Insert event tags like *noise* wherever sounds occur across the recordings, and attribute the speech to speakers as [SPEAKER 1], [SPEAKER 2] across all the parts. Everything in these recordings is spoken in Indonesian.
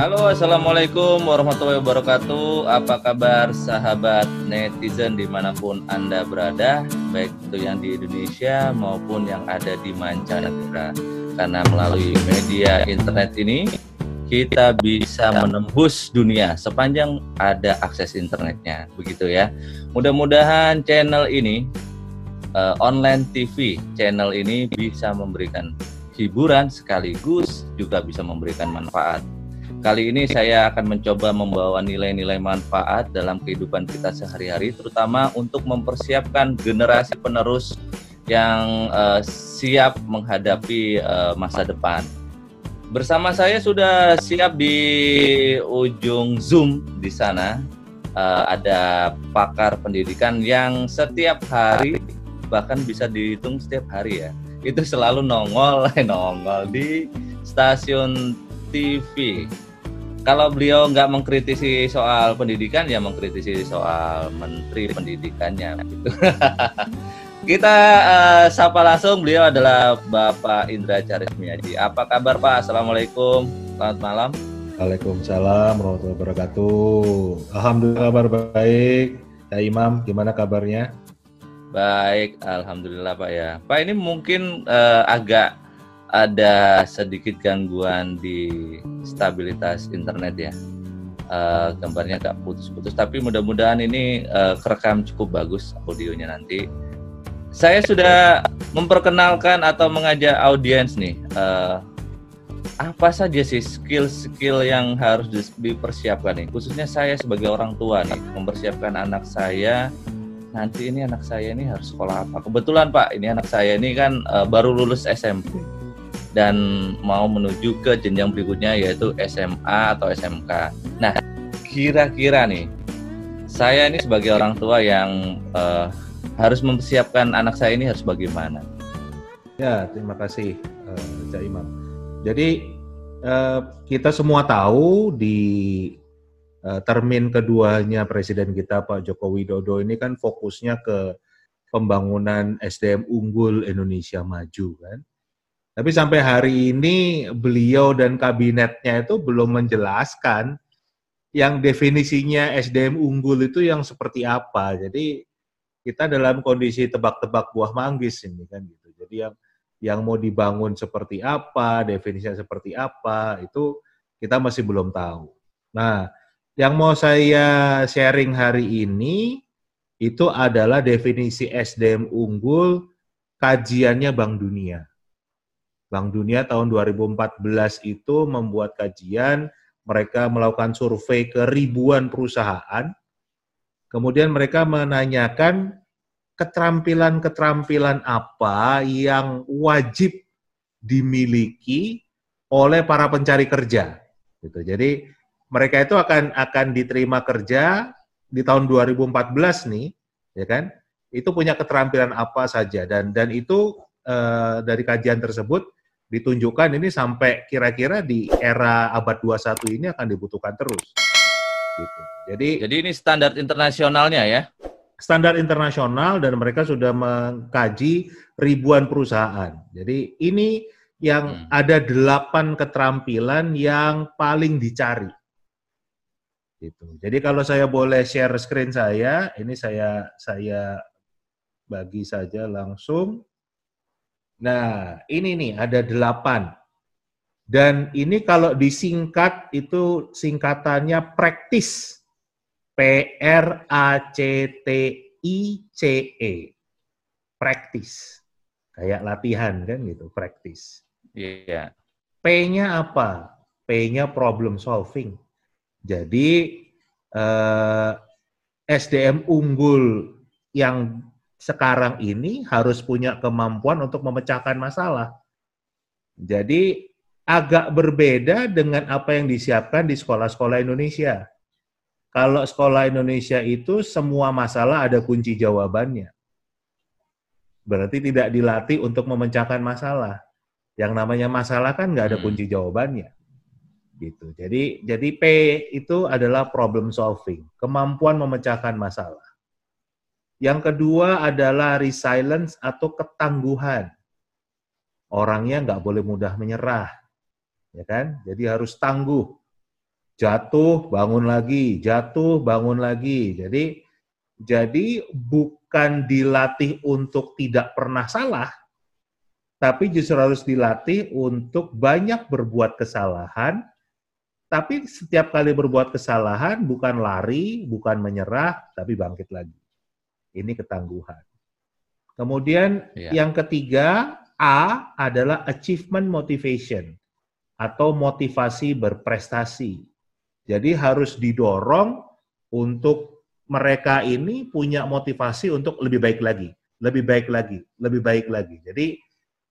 [SPEAKER 1] Halo, assalamualaikum warahmatullahi wabarakatuh. Apa kabar sahabat netizen di mana pun anda berada, baik itu yang di Indonesia maupun yang ada di mancanegara. Karena melalui media internet ini kita bisa menembus dunia sepanjang ada akses internetnya, begitu ya. Mudah-mudahan channel ini uh, online TV channel ini bisa memberikan hiburan sekaligus juga bisa memberikan manfaat. Kali ini saya akan mencoba membawa nilai-nilai manfaat dalam kehidupan kita sehari-hari, terutama untuk mempersiapkan generasi penerus yang uh, siap menghadapi uh, masa depan. Bersama saya sudah siap di ujung Zoom di sana. Uh, ada pakar pendidikan yang setiap hari bahkan bisa dihitung setiap hari ya itu selalu nongol *laughs* nongol di stasiun TV kalau beliau nggak mengkritisi soal pendidikan ya mengkritisi soal menteri pendidikannya gitu. *laughs* kita uh, sapa langsung. Beliau adalah Bapak Indra Carismiaji apa kabar Pak? Assalamualaikum. Selamat malam.
[SPEAKER 2] Waalaikumsalam warahmatullahi wabarakatuh. Alhamdulillah kabar baik. Ya Imam gimana kabarnya?
[SPEAKER 1] Baik, alhamdulillah Pak ya. Pak ini mungkin uh, agak ada sedikit gangguan di stabilitas internet ya. Uh, gambarnya agak putus-putus, tapi mudah-mudahan ini uh, kerekam cukup bagus audionya nanti. Saya sudah memperkenalkan atau mengajak audiens nih, uh, apa saja sih skill-skill yang harus dipersiapkan nih, khususnya saya sebagai orang tua nih, mempersiapkan anak saya nanti ini anak saya ini harus sekolah apa. Kebetulan Pak, ini anak saya ini kan uh, baru lulus SMP dan mau menuju ke jenjang berikutnya yaitu SMA atau SMK. Nah, kira-kira nih, saya ini sebagai orang tua yang uh, harus mempersiapkan anak saya ini harus bagaimana?
[SPEAKER 2] Ya, terima kasih uh, Cak Imam. Jadi uh, kita semua tahu di uh, termin keduanya presiden kita Pak Joko Widodo ini kan fokusnya ke pembangunan SDM unggul Indonesia maju kan. Tapi sampai hari ini beliau dan kabinetnya itu belum menjelaskan yang definisinya SDM unggul itu yang seperti apa. Jadi kita dalam kondisi tebak-tebak buah manggis ini kan gitu. Jadi yang yang mau dibangun seperti apa, definisinya seperti apa, itu kita masih belum tahu. Nah, yang mau saya sharing hari ini itu adalah definisi SDM unggul kajiannya Bank Dunia. Bank Dunia tahun 2014 itu membuat kajian, mereka melakukan survei ke ribuan perusahaan, kemudian mereka menanyakan keterampilan-keterampilan apa yang wajib dimiliki oleh para pencari kerja. Gitu. Jadi mereka itu akan akan diterima kerja di tahun 2014 nih, ya kan? Itu punya keterampilan apa saja dan dan itu uh, dari kajian tersebut ditunjukkan ini sampai kira-kira di era abad 21 ini akan dibutuhkan terus.
[SPEAKER 1] Gitu. Jadi Jadi ini standar internasionalnya ya.
[SPEAKER 2] Standar internasional dan mereka sudah mengkaji ribuan perusahaan. Jadi ini yang hmm. ada delapan keterampilan yang paling dicari Gitu. Jadi kalau saya boleh share screen saya, ini saya saya bagi saja langsung. Nah, ini nih ada delapan. Dan ini kalau disingkat itu singkatannya praktis. P R A C T I C E. Praktis. Kayak latihan kan gitu, praktis.
[SPEAKER 1] Iya. Yeah.
[SPEAKER 2] P-nya apa? P-nya problem solving jadi eh, SDM unggul yang sekarang ini harus punya kemampuan untuk memecahkan masalah. Jadi agak berbeda dengan apa yang disiapkan di sekolah-sekolah Indonesia. Kalau sekolah Indonesia itu semua masalah ada kunci jawabannya. Berarti tidak dilatih untuk memecahkan masalah. Yang namanya masalah kan nggak ada hmm. kunci jawabannya gitu. Jadi jadi P itu adalah problem solving, kemampuan memecahkan masalah. Yang kedua adalah resilience atau ketangguhan. Orangnya nggak boleh mudah menyerah, ya kan? Jadi harus tangguh. jatuh bangun lagi, jatuh bangun lagi. Jadi jadi bukan dilatih untuk tidak pernah salah, tapi justru harus dilatih untuk banyak berbuat kesalahan. Tapi setiap kali berbuat kesalahan bukan lari, bukan menyerah, tapi bangkit lagi. Ini ketangguhan. Kemudian ya. yang ketiga, A adalah achievement motivation atau motivasi berprestasi. Jadi harus didorong untuk mereka ini punya motivasi untuk lebih baik lagi, lebih baik lagi, lebih baik lagi. Jadi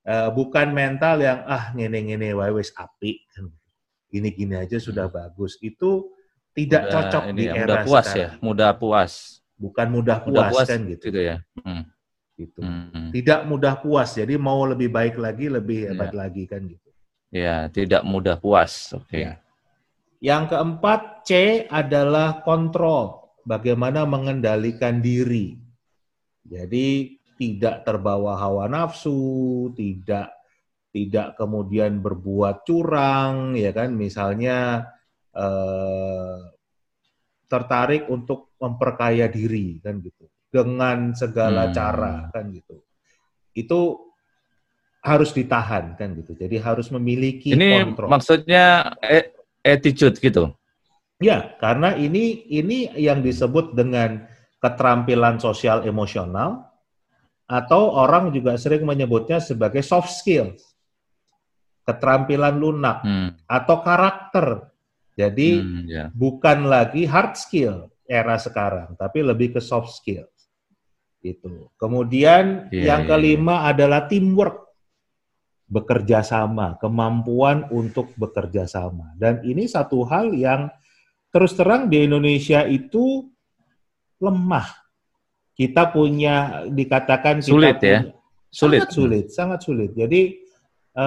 [SPEAKER 2] uh, bukan mental yang ah ngene-ngene wae wis apik. Gini-gini aja sudah hmm. bagus. Itu tidak mudah, cocok ini di ya, era
[SPEAKER 1] mudah puas
[SPEAKER 2] sekarang.
[SPEAKER 1] ya, mudah puas.
[SPEAKER 2] Bukan mudah puas, mudah puas kan gitu.
[SPEAKER 1] gitu ya. Hmm.
[SPEAKER 2] Gitu. Hmm. Tidak mudah puas. Jadi mau lebih baik lagi, lebih hebat ya. lagi kan gitu.
[SPEAKER 1] Ya, tidak mudah puas. Oke. Okay. Ya.
[SPEAKER 2] Yang keempat C adalah kontrol. Bagaimana mengendalikan diri. Jadi tidak terbawa hawa nafsu, tidak tidak kemudian berbuat curang, ya kan? Misalnya eh, tertarik untuk memperkaya diri, kan gitu, dengan segala hmm. cara, kan gitu. Itu harus ditahan kan gitu. Jadi harus memiliki
[SPEAKER 1] ini kontrol. maksudnya e attitude gitu.
[SPEAKER 2] Ya, karena ini ini yang disebut dengan keterampilan sosial emosional atau orang juga sering menyebutnya sebagai soft skills. Keterampilan lunak hmm. atau karakter. Jadi hmm, yeah. bukan lagi hard skill era sekarang, tapi lebih ke soft skills. Itu. Kemudian yeah, yang iya, kelima yeah. adalah teamwork bekerja sama, kemampuan untuk bekerja sama. Dan ini satu hal yang terus terang di Indonesia itu lemah. Kita punya dikatakan kita
[SPEAKER 1] sulit ya? punya,
[SPEAKER 2] ya. Sulit. Sangat sulit, sangat sulit. Jadi eh,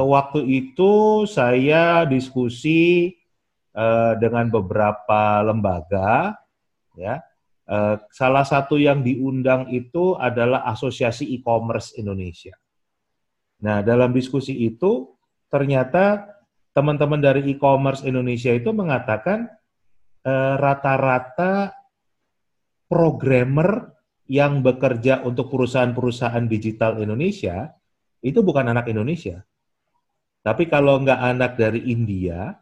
[SPEAKER 2] hmm. waktu itu saya diskusi eh, dengan beberapa lembaga ya. Eh, salah satu yang diundang itu adalah Asosiasi E-commerce Indonesia. Nah, dalam diskusi itu ternyata teman-teman dari e-commerce Indonesia itu mengatakan eh, rata-rata programmer yang bekerja untuk perusahaan-perusahaan digital Indonesia itu bukan anak Indonesia. Tapi kalau nggak anak dari India,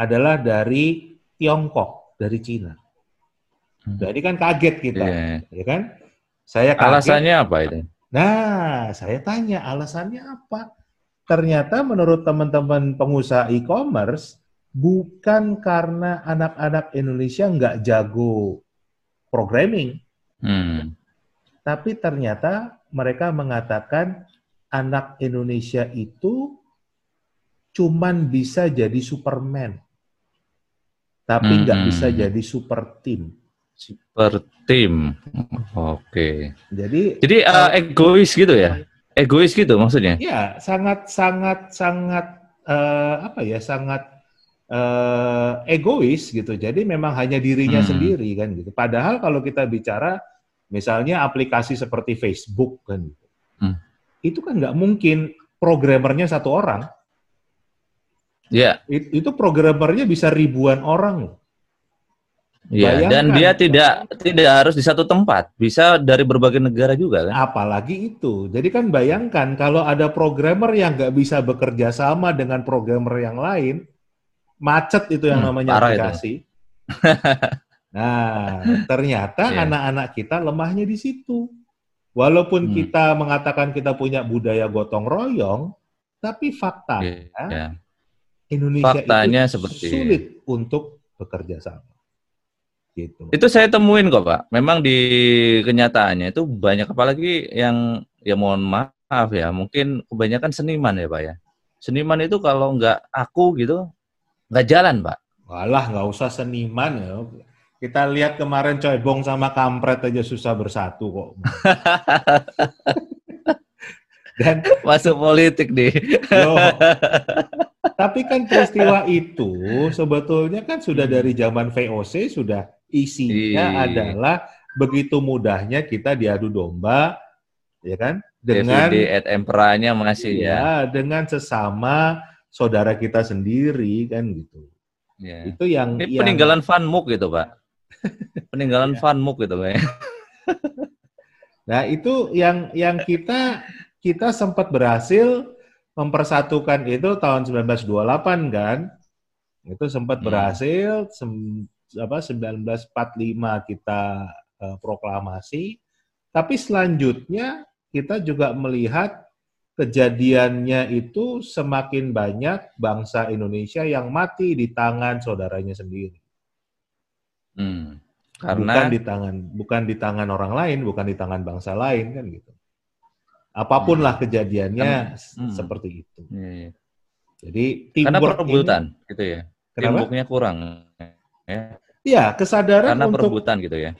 [SPEAKER 2] adalah dari Tiongkok, dari Cina. Hmm. Jadi kan kaget kita, yeah. ya kan?
[SPEAKER 1] Saya kaget. Alasannya apa itu?
[SPEAKER 2] Nah, saya tanya alasannya apa? Ternyata menurut teman-teman pengusaha e-commerce, bukan karena anak-anak Indonesia nggak jago programming. Hmm. Tapi ternyata mereka mengatakan anak Indonesia itu cuman bisa jadi Superman. Tapi nggak hmm. bisa jadi super team.
[SPEAKER 1] Super tim. Oke. Okay. Jadi Jadi uh, egois gitu ya? Egois gitu maksudnya?
[SPEAKER 2] Ya, sangat sangat sangat uh, apa ya? Sangat uh, egois gitu. Jadi memang hanya dirinya hmm. sendiri kan gitu. Padahal kalau kita bicara misalnya aplikasi seperti Facebook kan gitu. Hmm. Itu kan nggak mungkin programmernya satu orang.
[SPEAKER 1] Ya.
[SPEAKER 2] Yeah. It, itu programmernya bisa ribuan orang
[SPEAKER 1] Iya, dan dia tidak tidak harus di satu tempat, bisa dari berbagai negara juga kan?
[SPEAKER 2] Apalagi itu. Jadi kan bayangkan kalau ada programmer yang nggak bisa bekerja sama dengan programmer yang lain, macet itu yang hmm, namanya aplikasi. *laughs* nah, ternyata yeah. anak-anak kita lemahnya di situ. Walaupun hmm. kita mengatakan kita punya budaya gotong royong, tapi faktanya yeah. Indonesia
[SPEAKER 1] faktanya
[SPEAKER 2] itu
[SPEAKER 1] seperti
[SPEAKER 2] sulit untuk bekerja sama.
[SPEAKER 1] Gitu. Itu saya temuin kok Pak. Memang di kenyataannya itu banyak apalagi yang ya mohon maaf ya, mungkin kebanyakan seniman ya Pak ya. Seniman itu kalau nggak aku gitu nggak jalan Pak.
[SPEAKER 2] Walah nggak usah seniman ya. Kita lihat kemarin Bong sama Kampret aja susah bersatu kok. *laughs*
[SPEAKER 1] Dan masuk politik nih. Loh, *laughs*
[SPEAKER 2] tapi kan peristiwa itu sebetulnya kan sudah dari zaman VOC sudah Isinya Iyi. adalah begitu mudahnya kita diadu domba, ya kan?
[SPEAKER 1] Dengan DVD at emperanya masih ya,
[SPEAKER 2] ya. dengan sesama saudara kita sendiri kan gitu.
[SPEAKER 1] Ya.
[SPEAKER 2] Itu yang
[SPEAKER 1] Ini
[SPEAKER 2] yang,
[SPEAKER 1] peninggalan Van Mook gitu, Pak. *laughs* Peninggalan
[SPEAKER 2] Iya.
[SPEAKER 1] Van Mook gitu, Pak. ya. *laughs*
[SPEAKER 2] Nah, itu yang yang kita kita sempat berhasil mempersatukan itu tahun 1928 kan. Itu sempat
[SPEAKER 1] Hmm.
[SPEAKER 2] berhasil sem, apa 1945 kita eh, proklamasi. Tapi selanjutnya kita juga melihat kejadiannya itu semakin banyak bangsa Indonesia yang mati di tangan saudaranya sendiri.
[SPEAKER 1] Hmm.
[SPEAKER 2] bukan
[SPEAKER 1] Karena
[SPEAKER 2] di tangan bukan di tangan orang lain, bukan di tangan bangsa lain kan gitu. Apa pun
[SPEAKER 1] Hmm.
[SPEAKER 2] lah kejadiannya s-
[SPEAKER 1] Hmm.
[SPEAKER 2] seperti itu.
[SPEAKER 1] Iya.
[SPEAKER 2] Jadi
[SPEAKER 1] karena perebutan
[SPEAKER 2] ini,
[SPEAKER 1] gitu ya.
[SPEAKER 2] kenapa?
[SPEAKER 1] Teamworknya kurang. Ya.
[SPEAKER 2] Ya kesadaran
[SPEAKER 1] Karena
[SPEAKER 2] untuk
[SPEAKER 1] perebutan gitu ya.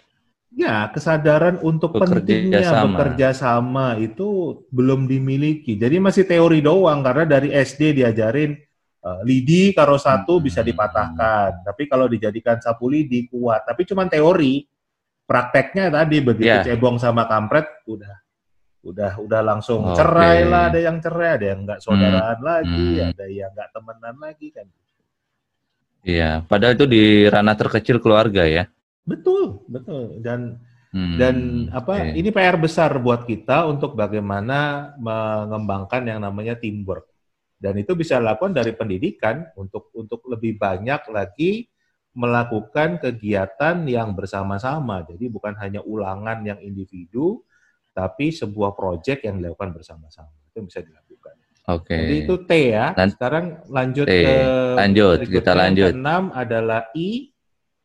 [SPEAKER 2] ya kesadaran untuk
[SPEAKER 1] Bekerja
[SPEAKER 2] pentingnya
[SPEAKER 1] sama.
[SPEAKER 2] bekerja sama itu belum dimiliki. Jadi masih teori doang karena dari SD diajarin eh, lidi karo satu
[SPEAKER 1] Hmm.
[SPEAKER 2] bisa dipatahkan, tapi kalau dijadikan sapu lidi kuat. Tapi cuma teori. Prakteknya tadi begitu
[SPEAKER 1] Ya.
[SPEAKER 2] cebong sama kampret udah udah udah langsung
[SPEAKER 1] Oke.
[SPEAKER 2] cerai lah, ada yang cerai, ada yang nggak saudaraan lagi,
[SPEAKER 1] Hmm.
[SPEAKER 2] ada yang nggak temenan lagi kan.
[SPEAKER 1] Iya, padahal itu di ranah terkecil keluarga ya.
[SPEAKER 2] Betul, betul. Dan
[SPEAKER 1] Hmm,
[SPEAKER 2] Dan apa
[SPEAKER 1] oke.
[SPEAKER 2] ini PR besar buat kita untuk bagaimana mengembangkan yang namanya teamwork. Dan itu bisa dilakukan dari pendidikan untuk untuk lebih banyak lagi melakukan kegiatan yang bersama-sama. Jadi bukan hanya ulangan yang individu, tapi sebuah proyek yang dilakukan bersama-sama. Itu bisa dilakukan.
[SPEAKER 1] Oke.
[SPEAKER 2] Jadi itu T ya.
[SPEAKER 1] Lan-
[SPEAKER 2] Sekarang lanjut
[SPEAKER 1] T.
[SPEAKER 2] ke
[SPEAKER 1] Lanjut, kita lanjut.
[SPEAKER 2] Keenam adalah I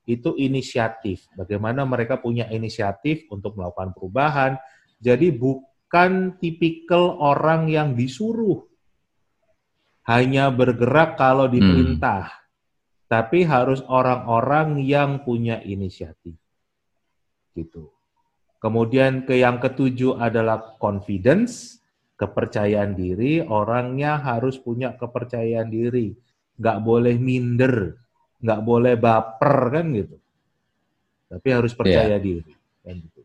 [SPEAKER 2] itu inisiatif. Bagaimana mereka punya inisiatif untuk melakukan perubahan. Jadi bukan tipikal orang yang disuruh. Hanya bergerak kalau diperintah. Tapi harus orang-orang yang punya inisiatif. Gitu. Kemudian ke yang ketujuh adalah confidence, kepercayaan diri. Orangnya harus punya kepercayaan diri. Nggak boleh minder, nggak boleh baper kan gitu. Tapi harus percaya diri. Kan gitu.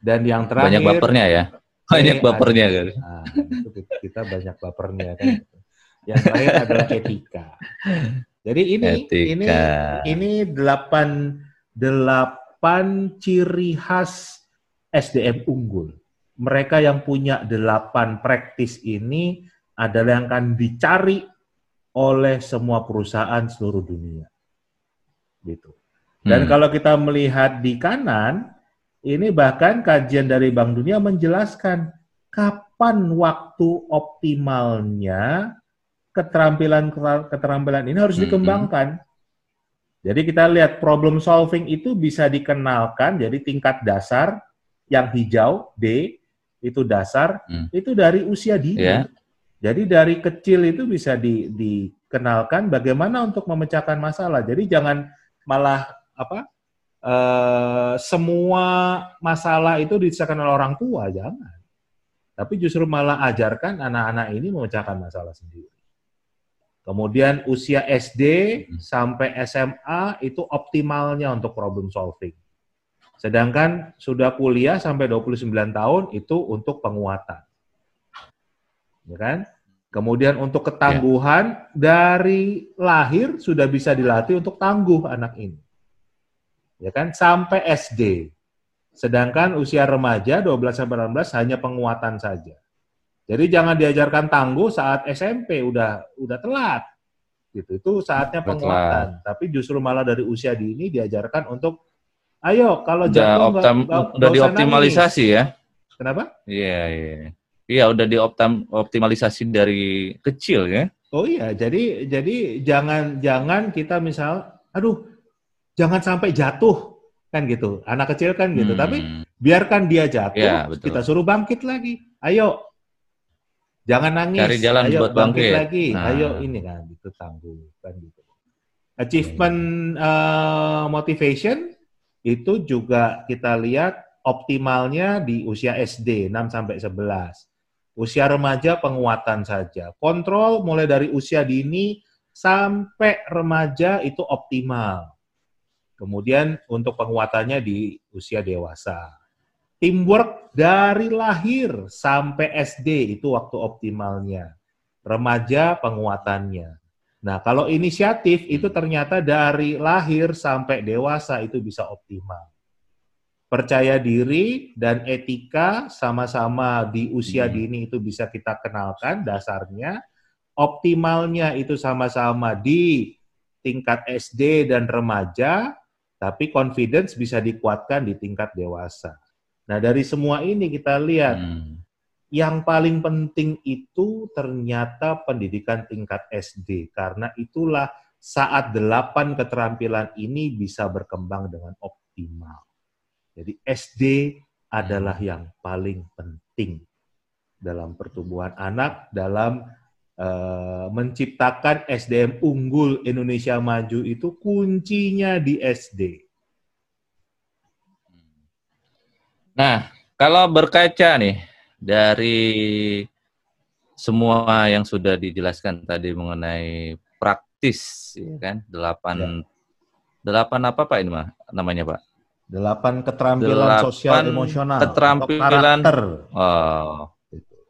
[SPEAKER 2] Dan yang terakhir
[SPEAKER 1] Banyak bapernya ya. Banyak
[SPEAKER 2] Ini
[SPEAKER 1] bapernya kan.
[SPEAKER 2] Nah, itu kita banyak bapernya kan. gitu. Yang terakhir adalah etika. Jadi ini ini
[SPEAKER 1] Etika.
[SPEAKER 2] ini delapan delapan ciri khas SDM unggul. Mereka yang punya delapan praktis ini adalah yang akan dicari oleh semua perusahaan seluruh dunia. Gitu. Dan
[SPEAKER 1] Hmm.
[SPEAKER 2] kalau kita melihat di kanan, ini bahkan kajian dari Bank Dunia menjelaskan kapan waktu optimalnya keterampilan keterampilan ini harus
[SPEAKER 1] Mhm.
[SPEAKER 2] dikembangkan. Jadi kita lihat problem solving itu bisa dikenalkan jadi tingkat dasar yang hijau D itu dasar
[SPEAKER 1] Hmm.
[SPEAKER 2] itu dari usia dini.
[SPEAKER 1] Ya.
[SPEAKER 2] Jadi dari kecil itu bisa di- dikenalkan bagaimana untuk memecahkan masalah. Jadi jangan malah apa eh, semua masalah itu disahkan oleh orang tua, jangan. Tapi justru malah ajarkan anak-anak ini memecahkan masalah sendiri. Kemudian usia SD sampai SMA itu optimalnya untuk problem solving. Sedangkan sudah kuliah sampai 29 tahun itu untuk penguatan. Ya kan? Kemudian untuk ketangguhan dari lahir sudah bisa dilatih untuk tangguh anak ini. Ya kan? Sampai SD. Sedangkan usia remaja 12 sampai 18 hanya penguatan saja. Jadi jangan diajarkan tangguh saat SMP udah udah telat. Gitu. Itu saatnya penguatan. Tapi justru malah dari usia dini diajarkan untuk ayo kalau
[SPEAKER 1] Udah,
[SPEAKER 2] nggak-
[SPEAKER 1] udah dioptimalisasi ya.
[SPEAKER 2] nangis. Kenapa?
[SPEAKER 1] Iya, iya. Iya, udah dioptimalisasi dari kecil ya.
[SPEAKER 2] Oh iya, jadi jadi jangan jangan kita misal, aduh, jangan sampai jatuh kan gitu. Anak kecil kan gitu.
[SPEAKER 1] Hmm.
[SPEAKER 2] Tapi biarkan dia jatuh,
[SPEAKER 1] Iya, betul.
[SPEAKER 2] kita suruh bangkit lagi. Ayo, jangan nangis.
[SPEAKER 1] Cari jalan
[SPEAKER 2] ayo
[SPEAKER 1] buat bangkit.
[SPEAKER 2] lagi.
[SPEAKER 1] Nah.
[SPEAKER 2] Ayo ini kan, itu tangguh kan gitu. Achievement eh, motivation itu juga kita lihat optimalnya di usia SD 6 sampai 11. Usia remaja penguatan saja. Kontrol mulai dari usia dini sampai remaja itu optimal. Kemudian untuk penguatannya di usia dewasa. Teamwork dari lahir sampai SD itu waktu optimalnya. Remaja penguatannya. Nah, kalau inisiatif itu ternyata dari lahir sampai dewasa itu bisa optimal. Percaya diri dan etika sama-sama di usia
[SPEAKER 1] Hmm.
[SPEAKER 2] dini itu bisa kita kenalkan dasarnya. Optimalnya itu sama-sama di tingkat SD dan remaja, tapi confidence bisa dikuatkan di tingkat dewasa. Nah, dari semua ini kita lihat
[SPEAKER 1] Hmm.
[SPEAKER 2] Yang paling penting itu ternyata pendidikan tingkat SD karena itulah saat delapan keterampilan ini bisa berkembang dengan optimal. Jadi SD adalah yang paling penting dalam pertumbuhan anak dalam eh, menciptakan SDM unggul Indonesia maju itu kuncinya di SD.
[SPEAKER 1] Nah, kalau berkaca nih dari semua yang sudah dijelaskan tadi mengenai praktis, ya kan? Delapan, delapan apa pak ini mah namanya pak?
[SPEAKER 2] Delapan keterampilan
[SPEAKER 1] Delapan
[SPEAKER 2] sosial emosional.
[SPEAKER 1] keterampilan-. Oh,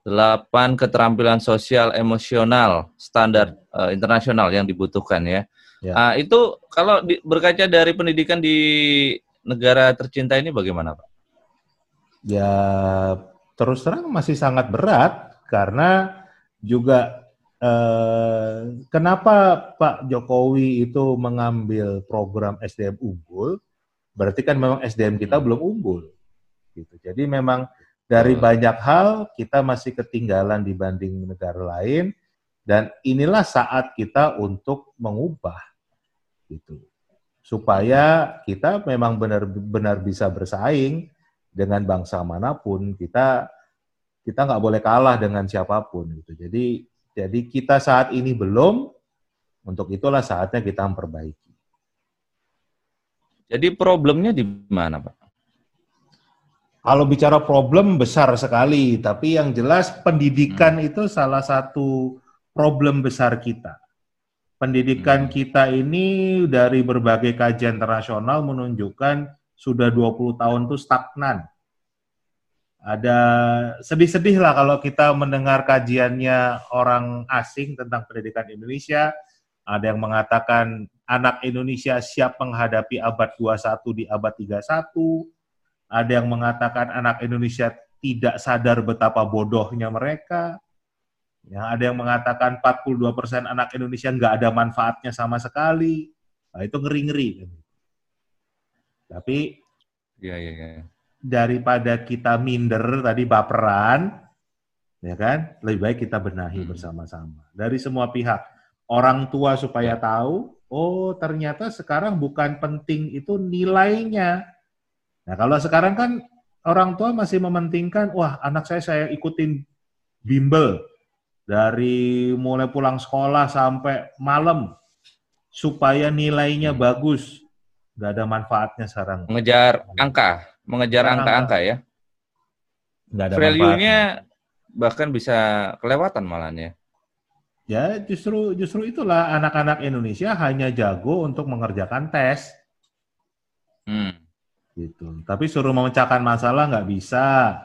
[SPEAKER 1] delapan keterampilan sosial emosional standar eh, internasional yang dibutuhkan ya.
[SPEAKER 2] Ya.
[SPEAKER 1] Ah, itu kalau di- berkaca dari pendidikan di negara tercinta ini bagaimana pak?
[SPEAKER 2] Ya terus terang masih sangat berat karena juga eh, kenapa Pak Jokowi itu mengambil program SDM unggul? Berarti kan memang SDM kita
[SPEAKER 1] Hmm.
[SPEAKER 2] belum unggul. Gitu. Jadi memang dari
[SPEAKER 1] Betul.
[SPEAKER 2] banyak hal kita masih ketinggalan dibanding negara lain dan inilah saat kita untuk mengubah gitu. Supaya kita memang benar-benar bisa bersaing dengan bangsa mana pun kita kita nggak boleh kalah dengan siapa pun gitu. Jadi jadi kita saat ini belum untuk itulah saatnya kita memperbaiki.
[SPEAKER 1] Jadi problemnya di mana pak?
[SPEAKER 2] Kalau bicara problem besar sekali, tapi yang jelas pendidikan itu salah satu problem besar kita. Pendidikan
[SPEAKER 1] Hmm.
[SPEAKER 2] kita ini dari berbagai kajian internasional menunjukkan sudah 20 tahun itu stagnan. Ada sedih-sedih lah kalau kita mendengar kajiannya orang asing tentang pendidikan Indonesia. Ada yang mengatakan anak Indonesia siap menghadapi abad 21 di abad 31. Ada yang mengatakan anak Indonesia tidak sadar betapa bodohnya mereka. Ya, ada yang mengatakan 42% anak Indonesia nggak ada manfaatnya sama sekali. Nah, itu ngeri-ngeri. Tapi
[SPEAKER 1] Iya iya iya.
[SPEAKER 2] daripada kita minder tadi baperan, ya kan? Lebih baik kita benahi
[SPEAKER 1] Hmm.
[SPEAKER 2] bersama-sama dari semua pihak. Orang tua supaya
[SPEAKER 1] Ya.
[SPEAKER 2] tahu, oh ternyata sekarang bukan penting itu nilainya. Nah kalau sekarang kan orang tua masih mementingkan, wah anak saya saya ikutin bimbel dari mulai pulang sekolah sampai malam supaya nilainya
[SPEAKER 1] Hmm.
[SPEAKER 2] bagus. Gak ada manfaatnya sekarang.
[SPEAKER 1] Mengejar angka, mengejar
[SPEAKER 2] Mengejar
[SPEAKER 1] angka-angka ya.
[SPEAKER 2] Nggak ada
[SPEAKER 1] Value-nya bahkan bisa kelewatan malahnya.
[SPEAKER 2] Ya, justru justru itulah anak-anak Indonesia hanya jago untuk mengerjakan tes
[SPEAKER 1] Hmm.
[SPEAKER 2] gitu. Tapi suruh memecahkan masalah nggak bisa,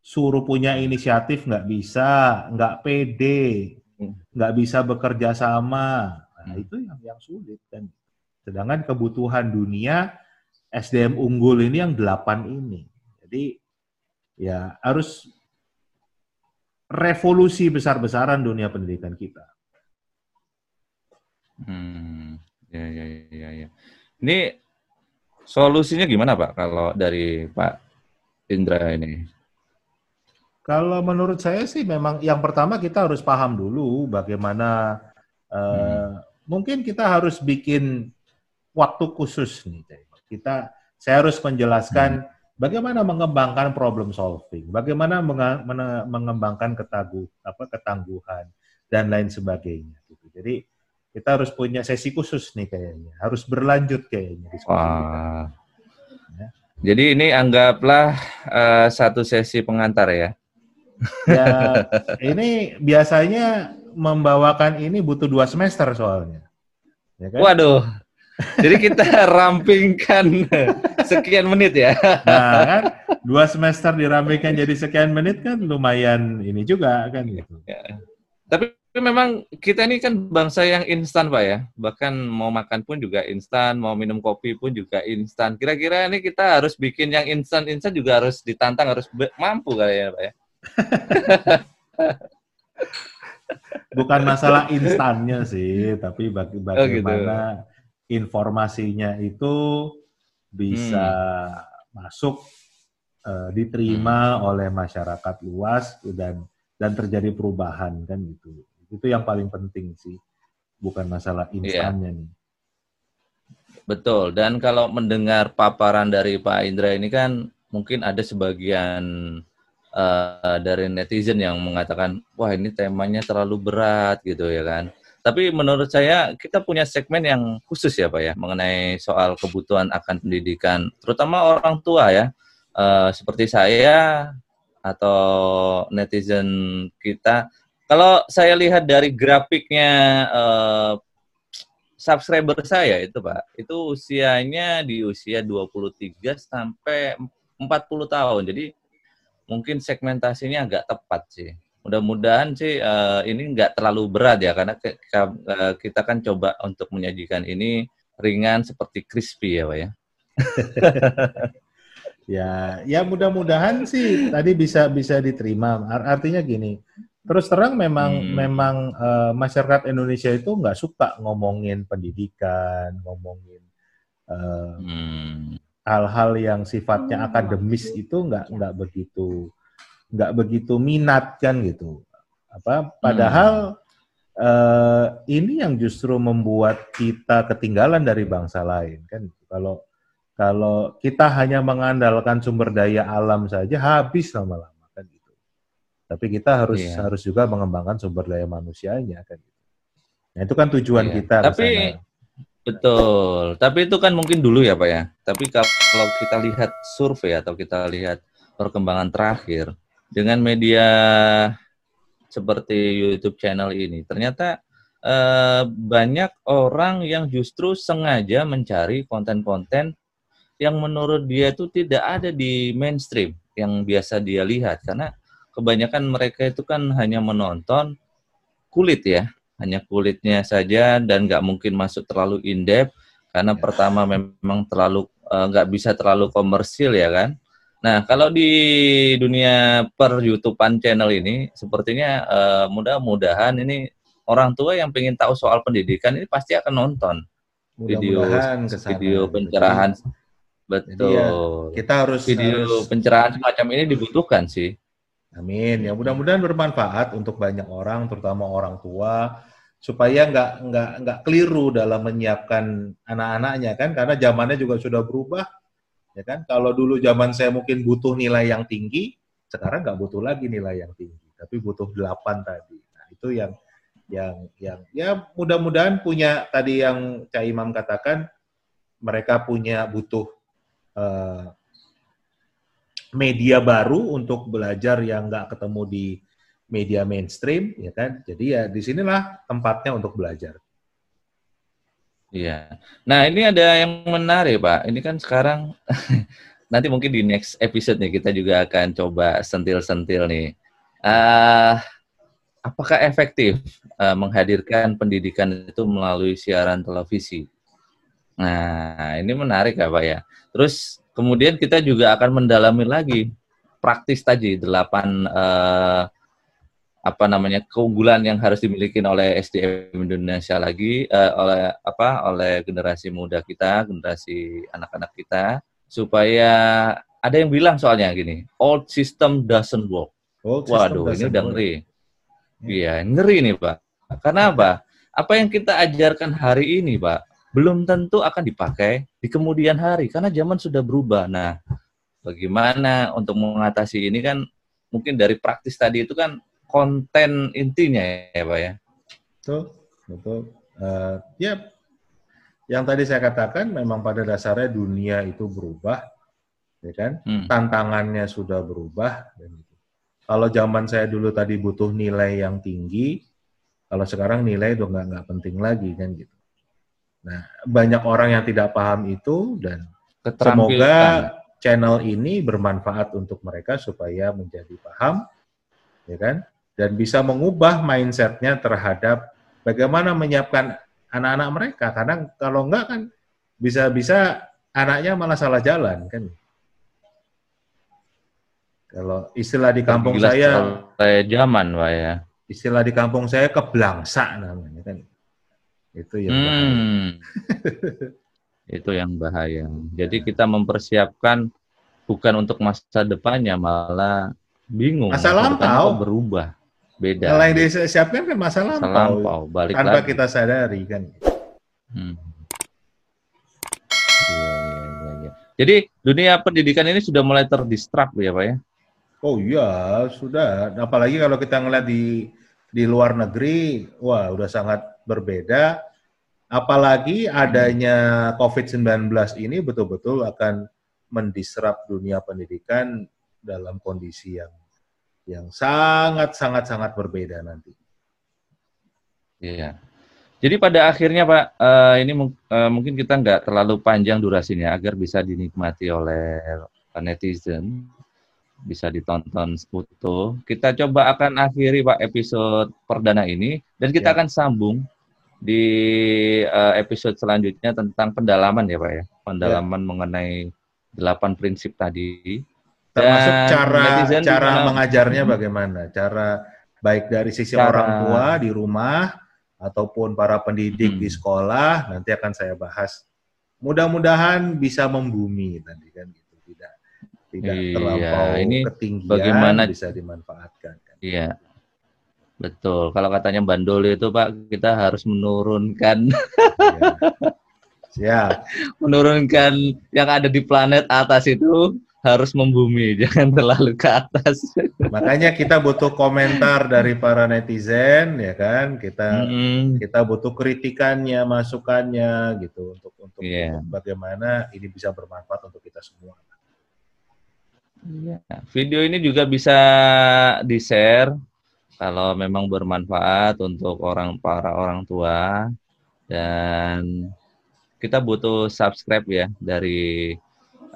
[SPEAKER 2] suruh punya inisiatif nggak bisa, nggak pede,
[SPEAKER 1] Hmm.
[SPEAKER 2] nggak bisa bekerja sama. Nah,
[SPEAKER 1] Hmm.
[SPEAKER 2] itu yang yang sulit kan. Sedangkan kebutuhan dunia SDM unggul ini yang delapan ini. Jadi ya harus revolusi besar-besaran dunia pendidikan kita.
[SPEAKER 1] Hmm. Ya ya ya ya. Ini solusinya gimana Pak kalau dari Pak Indra ini?
[SPEAKER 2] Kalau menurut saya sih memang yang pertama kita harus paham dulu bagaimana eh, mungkin kita harus bikin waktu khusus nih. Kita saya harus menjelaskan bagaimana mengembangkan problem solving, bagaimana mengembangkan ketaguh apa ketangguhan dan lain sebagainya gitu. Jadi kita harus punya sesi khusus nih kayaknya, harus berlanjut kayaknya kita.
[SPEAKER 1] Wah.
[SPEAKER 2] Ya.
[SPEAKER 1] Jadi ini anggaplah eh, satu sesi pengantar ya.
[SPEAKER 2] Ya, *laughs* ini biasanya membawakan ini butuh dua semester soalnya. Ya kan?
[SPEAKER 1] Waduh. Jadi kita *laughs* rampingkan sekian menit ya.
[SPEAKER 2] Nah, kan dua semester diramekan jadi sekian menit kan lumayan ini juga kan gitu.
[SPEAKER 1] Tapi tapi memang kita ini kan bangsa yang instan Pak ya. Bahkan mau makan pun juga instan, mau minum kopi pun juga instan. Kira-kira ini kita harus bikin yang instan-instan juga harus ditantang, harus mampu kali ya Pak ya. *laughs*
[SPEAKER 2] Bukan masalah instannya sih, tapi bagi bagaimana oh, gitu. Informasinya itu bisa hmm. masuk uh, diterima hmm. oleh masyarakat luas dan dan terjadi perubahan kan gitu. Itu yang paling penting sih, bukan masalah iya. instannya yeah. nih.
[SPEAKER 1] Betul. Dan kalau mendengar paparan dari Pak Indra ini kan mungkin ada sebagian uh, dari netizen yang mengatakan, wah ini temanya terlalu berat gitu ya kan. Tapi menurut saya kita punya segmen yang khusus ya Pak ya mengenai soal kebutuhan akan pendidikan, terutama orang tua ya, uh, seperti saya atau netizen kita kalau saya lihat dari grafiknya uh, subscriber saya itu Pak, itu usianya di usia 23 sampai 40 tahun. Jadi mungkin segmentasinya agak tepat sih. Mudah-mudahan sih uh, ini nggak terlalu berat ya karena kita, uh, kita kan coba untuk menyajikan ini ringan seperti crispy ya Pak ya. *laughs*
[SPEAKER 2] ya, ya mudah-mudahan sih tadi bisa bisa diterima. Artinya gini, Terus terang memang hmm. memang uh, masyarakat Indonesia itu nggak suka ngomongin pendidikan, ngomongin hal hmm. hal-hal yang sifatnya akademis itu nggak nggak begitu nggak begitu minat kan gitu. Apa padahal hmm. uh, ini yang justru membuat kita ketinggalan dari bangsa lain kan. Kalau kalau kita hanya mengandalkan sumber daya alam saja habis lama-lama. Tapi kita harus iya. harus juga mengembangkan sumber daya manusianya kan. Nah itu kan tujuan iya. kita.
[SPEAKER 1] Tapi betul. Tapi itu kan mungkin dulu ya pak ya. Tapi kalau kita lihat survei atau kita lihat perkembangan terakhir dengan media seperti YouTube channel ini, ternyata eh, banyak orang yang justru sengaja mencari konten-konten yang menurut dia itu tidak ada di mainstream yang biasa dia lihat karena kebanyakan mereka itu kan hanya menonton kulit ya, hanya kulitnya saja dan nggak mungkin masuk terlalu in depth karena ya. pertama memang terlalu eh, nggak uh, bisa terlalu komersil ya kan. Nah kalau di dunia per YouTubean channel ini sepertinya uh, mudah-mudahan ini orang tua yang ingin tahu soal pendidikan ini pasti akan nonton video video pencerahan. Betul. Ya,
[SPEAKER 2] kita harus
[SPEAKER 1] video harus... pencerahan semacam ini dibutuhkan sih.
[SPEAKER 2] Amin. Ya mudah-mudahan bermanfaat untuk banyak orang, terutama orang tua, supaya nggak nggak nggak keliru dalam menyiapkan anak-anaknya kan, karena zamannya juga sudah berubah, ya kan. Kalau dulu zaman saya mungkin butuh nilai yang tinggi, sekarang nggak butuh lagi nilai yang tinggi, tapi butuh delapan tadi. Nah itu yang yang yang ya mudah-mudahan punya tadi yang Cak Imam katakan, mereka punya butuh uh, media baru untuk belajar yang nggak ketemu di media mainstream, ya kan? Jadi ya di sinilah tempatnya untuk belajar.
[SPEAKER 1] Iya. Nah ini ada yang menarik Pak. Ini kan sekarang *laughs* nanti mungkin di next episode nih kita juga akan coba sentil-sentil nih. Uh, apakah efektif uh, menghadirkan pendidikan itu melalui siaran televisi? Nah ini menarik ya Pak ya. Terus Kemudian kita juga akan mendalami lagi praktis tadi delapan uh, apa namanya keunggulan yang harus dimiliki oleh SDM Indonesia lagi uh, oleh apa oleh generasi muda kita, generasi anak-anak kita supaya ada yang bilang soalnya gini, old system doesn't work. Old Waduh, ini udah ngeri. Iya, ngeri nih, Pak. Karena apa? Apa yang kita ajarkan hari ini, Pak, belum tentu akan dipakai di kemudian hari karena zaman sudah berubah. Nah, bagaimana untuk mengatasi ini kan mungkin dari praktis tadi itu kan konten intinya ya, Pak ya.
[SPEAKER 2] Betul, betul. Uh, ya, yang tadi saya katakan memang pada dasarnya dunia itu berubah, ya kan? Hmm. Tantangannya sudah berubah. Dan. Kalau zaman saya dulu tadi butuh nilai yang tinggi, kalau sekarang nilai udah nggak nggak penting lagi kan gitu. Nah, banyak orang yang tidak paham itu dan semoga channel ini bermanfaat untuk mereka supaya menjadi paham, ya kan? Dan bisa mengubah mindsetnya terhadap bagaimana menyiapkan anak-anak mereka. Karena kalau enggak kan bisa-bisa anaknya malah salah jalan kan. Kalau istilah di kampung
[SPEAKER 1] Gila
[SPEAKER 2] saya,
[SPEAKER 1] soal zaman, Pak ya.
[SPEAKER 2] istilah di kampung saya keblangsa namanya kan. Itu yang bahaya.
[SPEAKER 1] Hmm. *laughs* itu yang bahaya. Jadi kita mempersiapkan bukan untuk masa depannya, malah bingung.
[SPEAKER 2] Masa lampau.
[SPEAKER 1] berubah, beda.
[SPEAKER 2] Kalau yang disiapkan kan masa
[SPEAKER 1] Masa
[SPEAKER 2] lampau,
[SPEAKER 1] lampau, balik
[SPEAKER 2] tanpa
[SPEAKER 1] lagi.
[SPEAKER 2] kita sadari kan.
[SPEAKER 1] Hmm. Iya, iya, iya. Jadi dunia pendidikan ini sudah mulai terdistrap ya Pak ya?
[SPEAKER 2] Oh iya, sudah. Apalagi kalau kita ngeliat di di luar negeri, wah udah sangat berbeda. Apalagi adanya COVID-19 ini betul-betul akan mendisrup dunia pendidikan dalam kondisi yang yang sangat sangat sangat berbeda nanti.
[SPEAKER 1] Iya. Jadi pada akhirnya Pak, eh, ini eh, mungkin kita nggak terlalu panjang durasinya agar bisa dinikmati oleh netizen, bisa ditonton utuh. Kita coba akan akhiri Pak episode perdana ini dan kita
[SPEAKER 2] Ya.
[SPEAKER 1] akan sambung di eh, episode selanjutnya tentang pendalaman ya Pak ya, pendalaman mengenai delapan prinsip tadi.
[SPEAKER 2] Termasuk
[SPEAKER 1] Dan
[SPEAKER 2] cara cara
[SPEAKER 1] gimana?
[SPEAKER 2] mengajarnya
[SPEAKER 1] Hmm.
[SPEAKER 2] bagaimana? Cara baik dari sisi
[SPEAKER 1] Cara-
[SPEAKER 2] orang tua di rumah ataupun para pendidik
[SPEAKER 1] Hmm.
[SPEAKER 2] di sekolah nanti akan saya bahas. Mudah-mudahan bisa membumi nanti kan gitu tidak tidak
[SPEAKER 1] Iya,
[SPEAKER 2] terlampau
[SPEAKER 1] ini
[SPEAKER 2] ketinggian
[SPEAKER 1] bagaimana-
[SPEAKER 2] bisa dimanfaatkan. Kan.
[SPEAKER 1] Iya. Betul. Kalau katanya bandul itu Pak, kita harus menurunkan
[SPEAKER 2] Ya. *laughs* Siap.
[SPEAKER 1] menurunkan yang ada di planet atas itu harus membumi, *laughs* jangan terlalu ke atas.
[SPEAKER 2] Makanya kita butuh komentar dari para netizen ya kan. Kita
[SPEAKER 1] Mm,
[SPEAKER 2] kita butuh kritikannya, masukannya gitu untuk untuk, untuk bagaimana ini bisa bermanfaat untuk kita semua.
[SPEAKER 1] iya. Video ini juga bisa di-share kalau memang bermanfaat untuk orang para orang tua dan kita butuh subscribe ya dari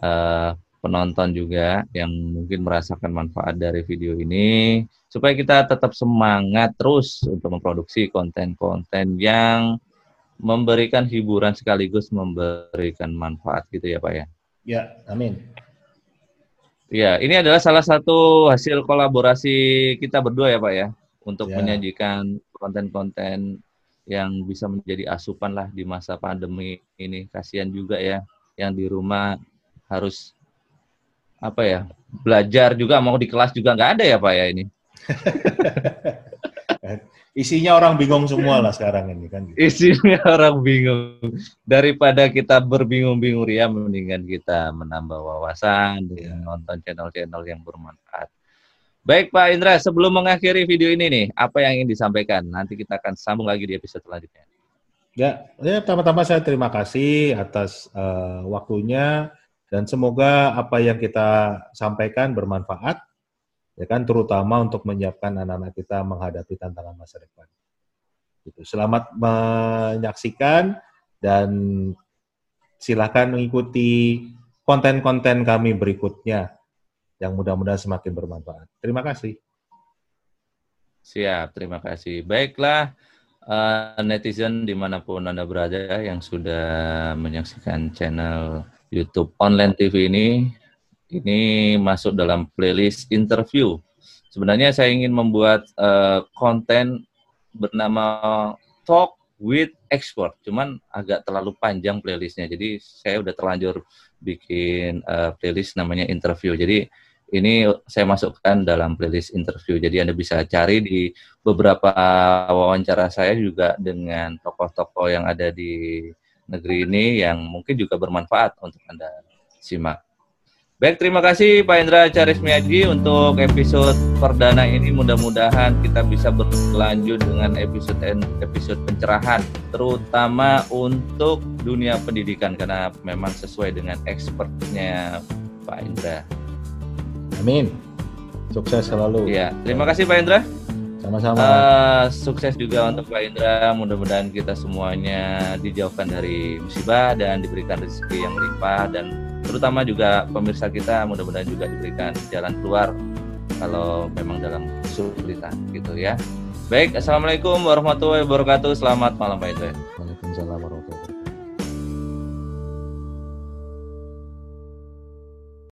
[SPEAKER 1] eh, penonton juga yang mungkin merasakan manfaat dari video ini supaya kita tetap semangat terus untuk memproduksi konten-konten yang memberikan hiburan sekaligus memberikan manfaat gitu ya Pak ya.
[SPEAKER 2] Ya, amin.
[SPEAKER 1] Iya, ini adalah salah satu hasil kolaborasi kita berdua ya Pak ya untuk
[SPEAKER 2] Ya.
[SPEAKER 1] menyajikan konten-konten yang bisa menjadi asupan lah di masa pandemi ini. Kasihan juga ya yang di rumah harus apa ya belajar juga mau di kelas juga nggak ada ya Pak ya ini. *laughs*
[SPEAKER 2] Isinya orang bingung semua lah sekarang ini kan. Gitu.
[SPEAKER 1] Isinya *laughs* orang bingung. Daripada kita berbingung-bingung ria, mendingan kita menambah wawasan dengan nonton channel-channel yang bermanfaat. Baik Pak Indra, sebelum mengakhiri video ini nih, apa yang ingin disampaikan? Nanti kita akan sambung lagi di episode selanjutnya.
[SPEAKER 2] Ya, ya pertama-tama saya terima kasih atas eh, waktunya dan semoga apa yang kita sampaikan bermanfaat ya kan terutama untuk menyiapkan anak-anak kita menghadapi tantangan masa depan. Gitu. Selamat menyaksikan dan silakan mengikuti konten-konten kami berikutnya yang mudah-mudahan semakin bermanfaat. Terima kasih.
[SPEAKER 1] Siap, terima kasih. Baiklah, eh, netizen di mana pun Anda berada yang sudah menyaksikan channel YouTube Online TV ini, ini masuk dalam playlist interview. Sebenarnya saya ingin membuat eh, konten bernama Talk with Expert, cuman agak terlalu panjang playlistnya. Jadi saya udah terlanjur bikin eh, playlist namanya interview. Jadi ini saya masukkan dalam playlist interview. Jadi Anda bisa cari di beberapa wawancara saya juga dengan tokoh-tokoh yang ada di negeri ini yang mungkin juga bermanfaat untuk Anda simak. Baik, terima kasih Pak Indra Carismiaji untuk episode perdana ini. Mudah-mudahan kita bisa berlanjut dengan episode episode pencerahan, terutama untuk dunia pendidikan karena memang sesuai dengan expertnya Pak Indra.
[SPEAKER 2] Amin. Sukses selalu.
[SPEAKER 1] Ya, terima kasih Pak Indra.
[SPEAKER 2] Sama-sama.
[SPEAKER 1] Eh, sukses juga untuk Pak Indra. Mudah-mudahan kita semuanya dijauhkan dari musibah dan diberikan rezeki yang melimpah dan terutama juga pemirsa kita mudah-mudahan juga diberikan jalan keluar kalau memang dalam kesulitan gitu ya. Baik, assalamualaikum warahmatullahi wabarakatuh. Selamat malam Pak Itu.
[SPEAKER 2] Waalaikumsalam warahmatullahi wabarakatuh.